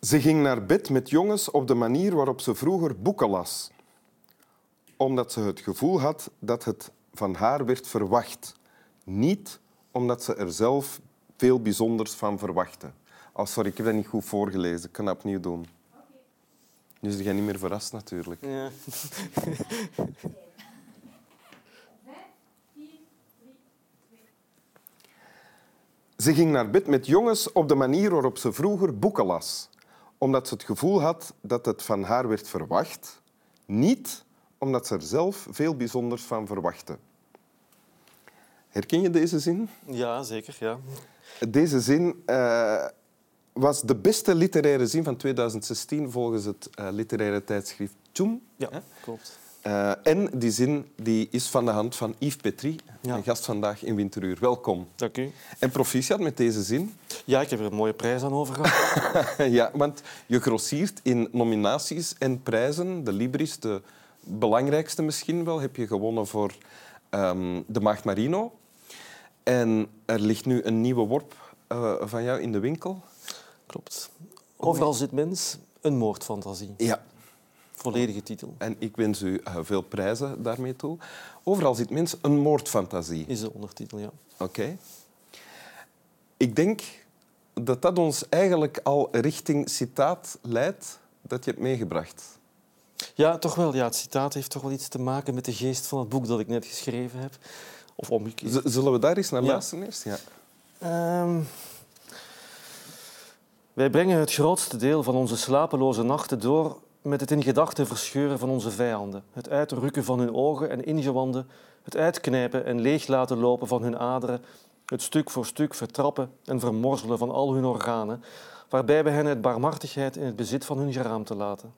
Ze ging naar bed met jongens op de manier waarop ze vroeger boeken las. Omdat ze het gevoel had dat het van haar werd verwacht. Niet omdat ze er zelf veel bijzonders van verwachtte. Oh, sorry, ik heb dat niet goed voorgelezen. Ik kan dat opnieuw doen. Nu is jij niet meer verrast, natuurlijk. Ja. Ze ging naar bed met jongens op de manier waarop ze vroeger boeken las. Omdat ze het gevoel had dat het van haar werd verwacht. Niet omdat ze er zelf veel bijzonders van verwachtte. Herken je deze zin? ja, zeker. Ja. Deze zin eh, was de beste literaire zin van 2016 volgens het eh, literaire tijdschrift Tjoem. ja, klopt. Eh, en die zin die is van de hand van Yves Petrie, Ja. een gast vandaag in Winteruur. Welkom. Dank u. En proficiat met deze zin. Ja, ik heb er een mooie prijs aan overgehouden. ja, want je grossiert in nominaties en prijzen. De Libris, de belangrijkste misschien wel, heb je gewonnen voor ehm, De Maagd Marino. En er ligt nu een nieuwe worp eh, van jou in de winkel. klopt. Overal zit mens, een moordfantasie. Ja. Volledige titel. En ik wens u eh, veel prijzen daarmee toe. Overal zit mens een moordfantasie. Is de ondertitel, ja. Oké. Ik denk dat dat ons eigenlijk al richting citaat leidt dat je hebt meegebracht. Ja, toch wel. Ja, het citaat heeft toch wel iets te maken met de geest van het boek dat ik net geschreven heb. Of omgekeerd. Zullen we daar eens naar Ja. luisteren eerst? Ja. Ehm, wij brengen het grootste deel van onze slapeloze nachten door met het in gedachten verscheuren van onze vijanden, het uitrukken van hun ogen en ingewanden, het uitknijpen en leeg laten lopen van hun aderen, het stuk voor stuk vertrappen en vermorzelen van al hun organen, waarbij we hen uit barmhartigheid in het bezit van hun geraamte laten.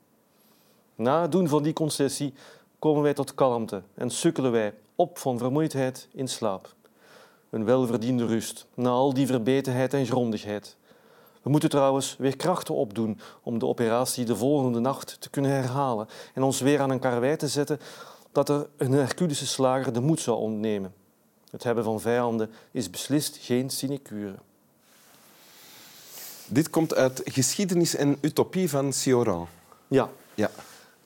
Na het doen van die concessie komen wij tot kalmte en sukkelen wij op van vermoeidheid in slaap. Een welverdiende rust, na al die verbetenheid en grondigheid. We moeten trouwens weer krachten opdoen om de operatie de volgende nacht te kunnen herhalen en ons weer aan een karwei te zetten dat er een Herculische slager de moed zou ontnemen. Het hebben van vijanden is beslist geen sinecure. Dit komt uit Geschiedenis en Utopie van Cioran. Ja, Ja.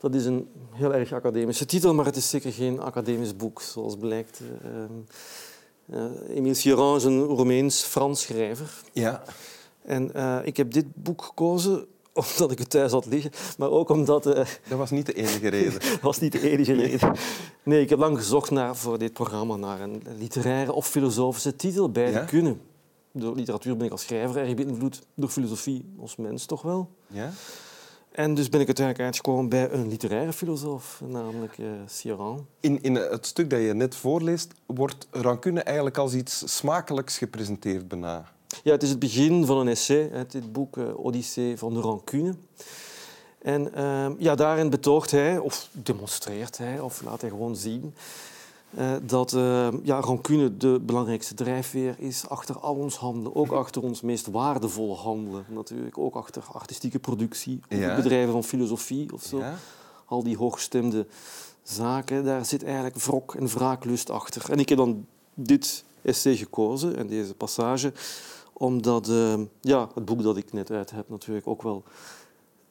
dat is een heel erg academische titel, maar het is zeker geen academisch boek, zoals blijkt. Uh, uh, Emile Cioran is een Romeins-Frans schrijver. Ja. En eh, ik heb dit boek gekozen omdat ik het thuis had liggen, maar ook omdat... eh, Dat was niet de enige reden. dat was niet de enige reden. Nee, ik heb lang gezocht naar, voor dit programma naar een literaire of filosofische titel. Beide Ja? kunnen. Door literatuur ben ik als schrijver erg beïnvloed, door filosofie als mens toch wel. Ja? En dus ben ik uiteindelijk uitgekomen bij een literaire filosoof, namelijk Cioran. In, in het stuk dat je net voorleest, wordt rancune eigenlijk als iets smakelijks gepresenteerd bijna. Ja, het is het begin van een essay dit boek eh, Odyssee van de rancune. En eh, ja, daarin betoogt hij, of demonstreert hij, of laat hij gewoon zien, eh, dat eh, ja, rancune de belangrijkste drijfveer is achter al ons handelen. Ook achter ons meest waardevolle handelen. Natuurlijk ook achter artistieke productie, Ja. bedrijven van filosofie of zo. Ja? Al die hooggestemde zaken, daar zit eigenlijk wrok en wraaklust achter. En ik heb dan dit essay gekozen en deze passage omdat eh, ja, het boek dat ik net uit heb natuurlijk ook wel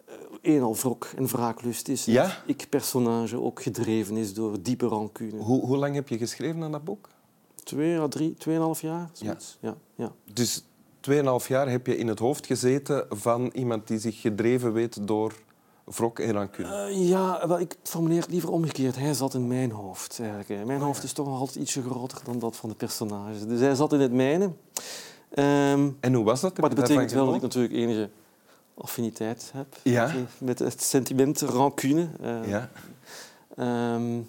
eh, een al wrok en wraaklust is. Ja? Het ik-personage ook gedreven is door diepe rancune. Hoe, hoe lang heb je geschreven aan dat boek? Twee à drie, tweeënhalf jaar, zoiets. Ja. Ja, Dus 2,5 jaar heb je in het hoofd gezeten van iemand die zich gedreven weet door wrok en rancune. Eh, ja wel, ik formuleer het liever omgekeerd. Hij zat in mijn hoofd. Eigenlijk. Mijn hoofd is toch nog altijd ietsje groter dan dat van de personage. Dus hij zat in het mijne. Ehm, En hoe was dat? maar dat betekent wel dat ik natuurlijk enige affiniteit heb Ja. met, het sentiment rancune. Genoten? Ja. Ehm,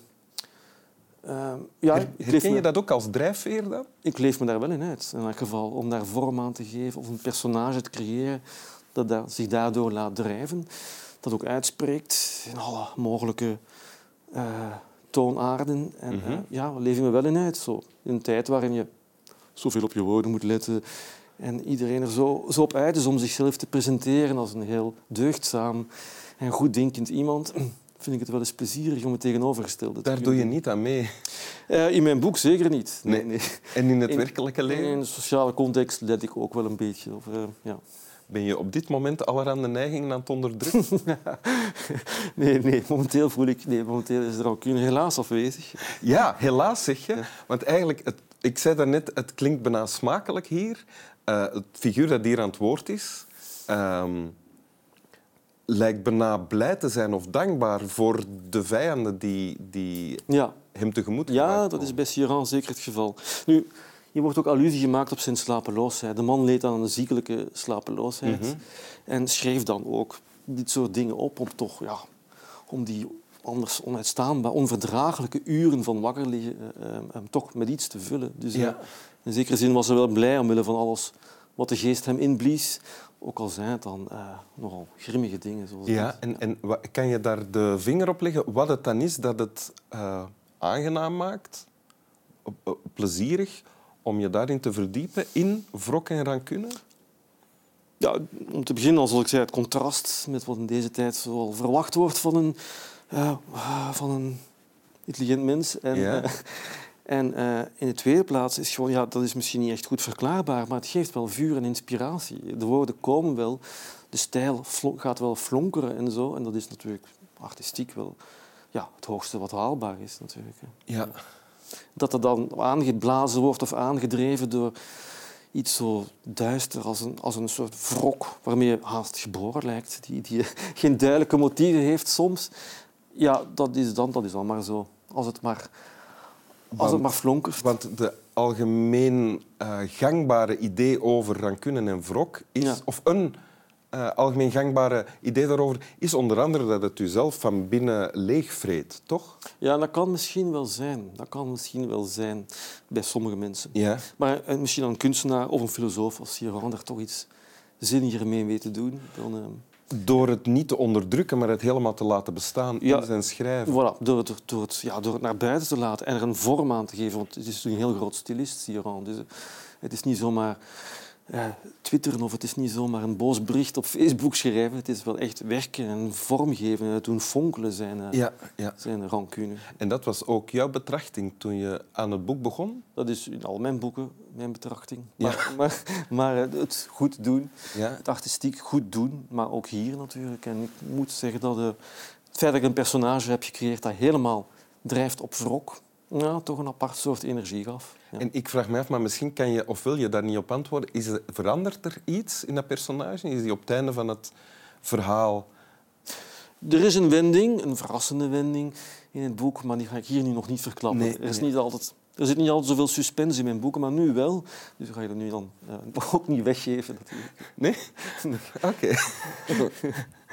ehm, ja, Her- je dat ook als drijfveer dan? ik leef me daar wel in uit, in elk geval. Om daar vorm aan te geven of een personage te creëren dat zich daardoor laat drijven. Dat ook uitspreekt in alle mogelijke eh, toonaarden. En eh, ja, leef ik me wel in uit. Zo. In een tijd waarin je zoveel op je woorden moet letten. En iedereen er zo, zo op uit is om zichzelf te presenteren als een heel deugdzaam en goeddenkend iemand. Vind ik het wel eens plezierig om het tegenovergestelde te Daar kunnen doe je niet aan mee. Eh, in mijn boek zeker niet. Nee. En in het In- werkelijke leven? In de sociale context let ik ook wel een beetje op. eh, ja. Ben je op dit moment allerhande neigingen aan het onderdrukken? nee, nee, momenteel voel ik... Nee, momenteel is de rancune helaas afwezig. Ja, helaas zeg je. Want eigenlijk, het, ik zei daarnet, het klinkt bijna smakelijk hier. Uh, het figuur dat hier aan het woord is... Um, lijkt bijna blij te zijn of dankbaar voor de vijanden die, die ja. hem tegemoet gaan. Ja, dat is bij Siran zeker het geval. Nu, hier wordt ook allusie gemaakt op zijn slapeloosheid. De man leed aan een ziekelijke slapeloosheid mhm. en schreef dan ook dit soort dingen op om toch ja, om die anders onuitstaanbaar, onverdraaglijke uren van wakker liggen uh, uh, toch met iets te vullen. Dus ja. in zekere zin was hij wel blij omwille van alles wat de geest hem inblies. Ook al zijn het dan nogal grimmige dingen. Zoals ja, en, en kan je daar de vinger op leggen wat het dan is dat het aangenaam maakt, plezierig, om je daarin te verdiepen in wrok en rancune? Ja, om te beginnen, zoals ik zei, het contrast met wat in deze tijd zoal verwacht wordt van een, uh, van een intelligent mens. En, ja. uh, en uh, in de tweede plaats is gewoon, ja, dat is misschien niet echt goed verklaarbaar, maar het geeft wel vuur en inspiratie. De woorden komen wel, de stijl gaat wel flonkeren en zo. En dat is natuurlijk artistiek wel ja, het hoogste wat haalbaar is natuurlijk. Ja dat er dan aangeblazen wordt of aangedreven door iets zo duister als een, als een soort wrok waarmee je haast geboren lijkt, die, die geen duidelijke motieven heeft soms. Ja, dat is dan, dat is dan maar zo. Als het maar, als want, het maar flonkert. Want de algemeen uh, gangbare idee over rancune en wrok is... Of een uh, algemeen gangbare idee daarover is onder andere dat het u zelf van binnen leegvreet, toch? Ja, dat kan misschien wel zijn. Dat kan misschien wel zijn bij sommige mensen. Ja. Maar uh, misschien een kunstenaar of een filosoof als Cyrano er toch iets zinniger mee weet te doen. Dan. Door het niet te onderdrukken, maar het helemaal te laten bestaan ja, in zijn schrijven. Voilà, door, het, door, het, ja, door het naar buiten te laten en er een vorm aan te geven. Want het is een heel groot stilist, Cyrano. Dus het is niet zomaar ja, twitteren of het is niet zomaar een boos bericht op Facebook schrijven. Het is wel echt werken en vormgeven en doen fonkelen zijn, eh, ja, ja. zijn rancune. En dat was ook jouw betrachting toen je aan het boek begon? Dat is in al mijn boeken mijn betrachting. Maar, maar, maar, eh, het goed doen, ja. het artistiek goed doen, maar ook hier natuurlijk. En ik moet zeggen dat uh, het feit dat ik een personage heb gecreëerd dat helemaal drijft op wrok, ja, toch een apart soort energie gaf. En ik vraag me af, maar misschien kan je of wil je daar niet op antwoorden. Is er, verandert er iets in dat personage? Is die op het einde van het verhaal... Er is een wending, een verrassende wending in het boek, maar die ga ik hier nu nog niet verklappen. er, is niet altijd, er zit niet altijd zoveel suspense in mijn boeken, maar nu wel. Dus ga je dat nu dan uh, ook niet weggeven. Natuurlijk. Nee? Oké.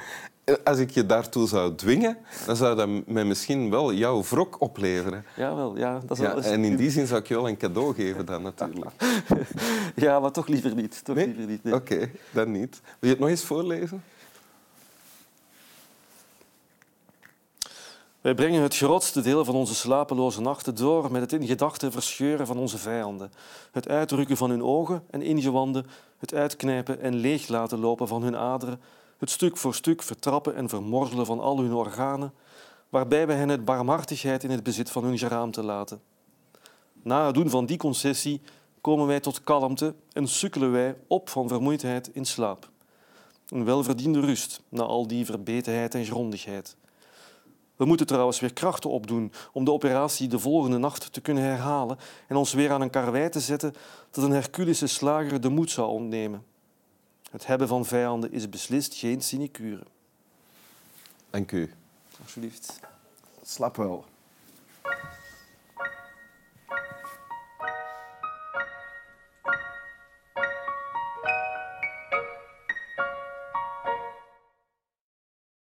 Als ik je daartoe zou dwingen, dan zou dat mij misschien wel jouw wrok opleveren. Jawel, ja. Dat is ja, wel en in die zin zou ik je wel een cadeau geven dan natuurlijk. ja, maar toch liever niet. Toch liever niet nee. Oké, dan niet. Wil je het nog eens voorlezen? Wij brengen het grootste deel van onze slapeloze nachten door met het in gedachten verscheuren van onze vijanden, het uitrukken van hun ogen en ingewanden, het uitknijpen en leeg laten lopen van hun aderen, het stuk voor stuk vertrappen en vermorzelen van al hun organen, waarbij wij hen het barmhartigheid in het bezit van hun geraamte laten. Na het doen van die concessie komen wij tot kalmte en sukkelen wij op van vermoeidheid in slaap. Een welverdiende rust na al die verbetenheid en grondigheid. We moeten trouwens weer krachten opdoen om de operatie de volgende nacht te kunnen herhalen en ons weer aan een karwei te zetten dat een Herculische slager de moed zou ontnemen. Het hebben van vijanden is beslist geen sinecure. Dank u. Alsjeblieft. Slap wel.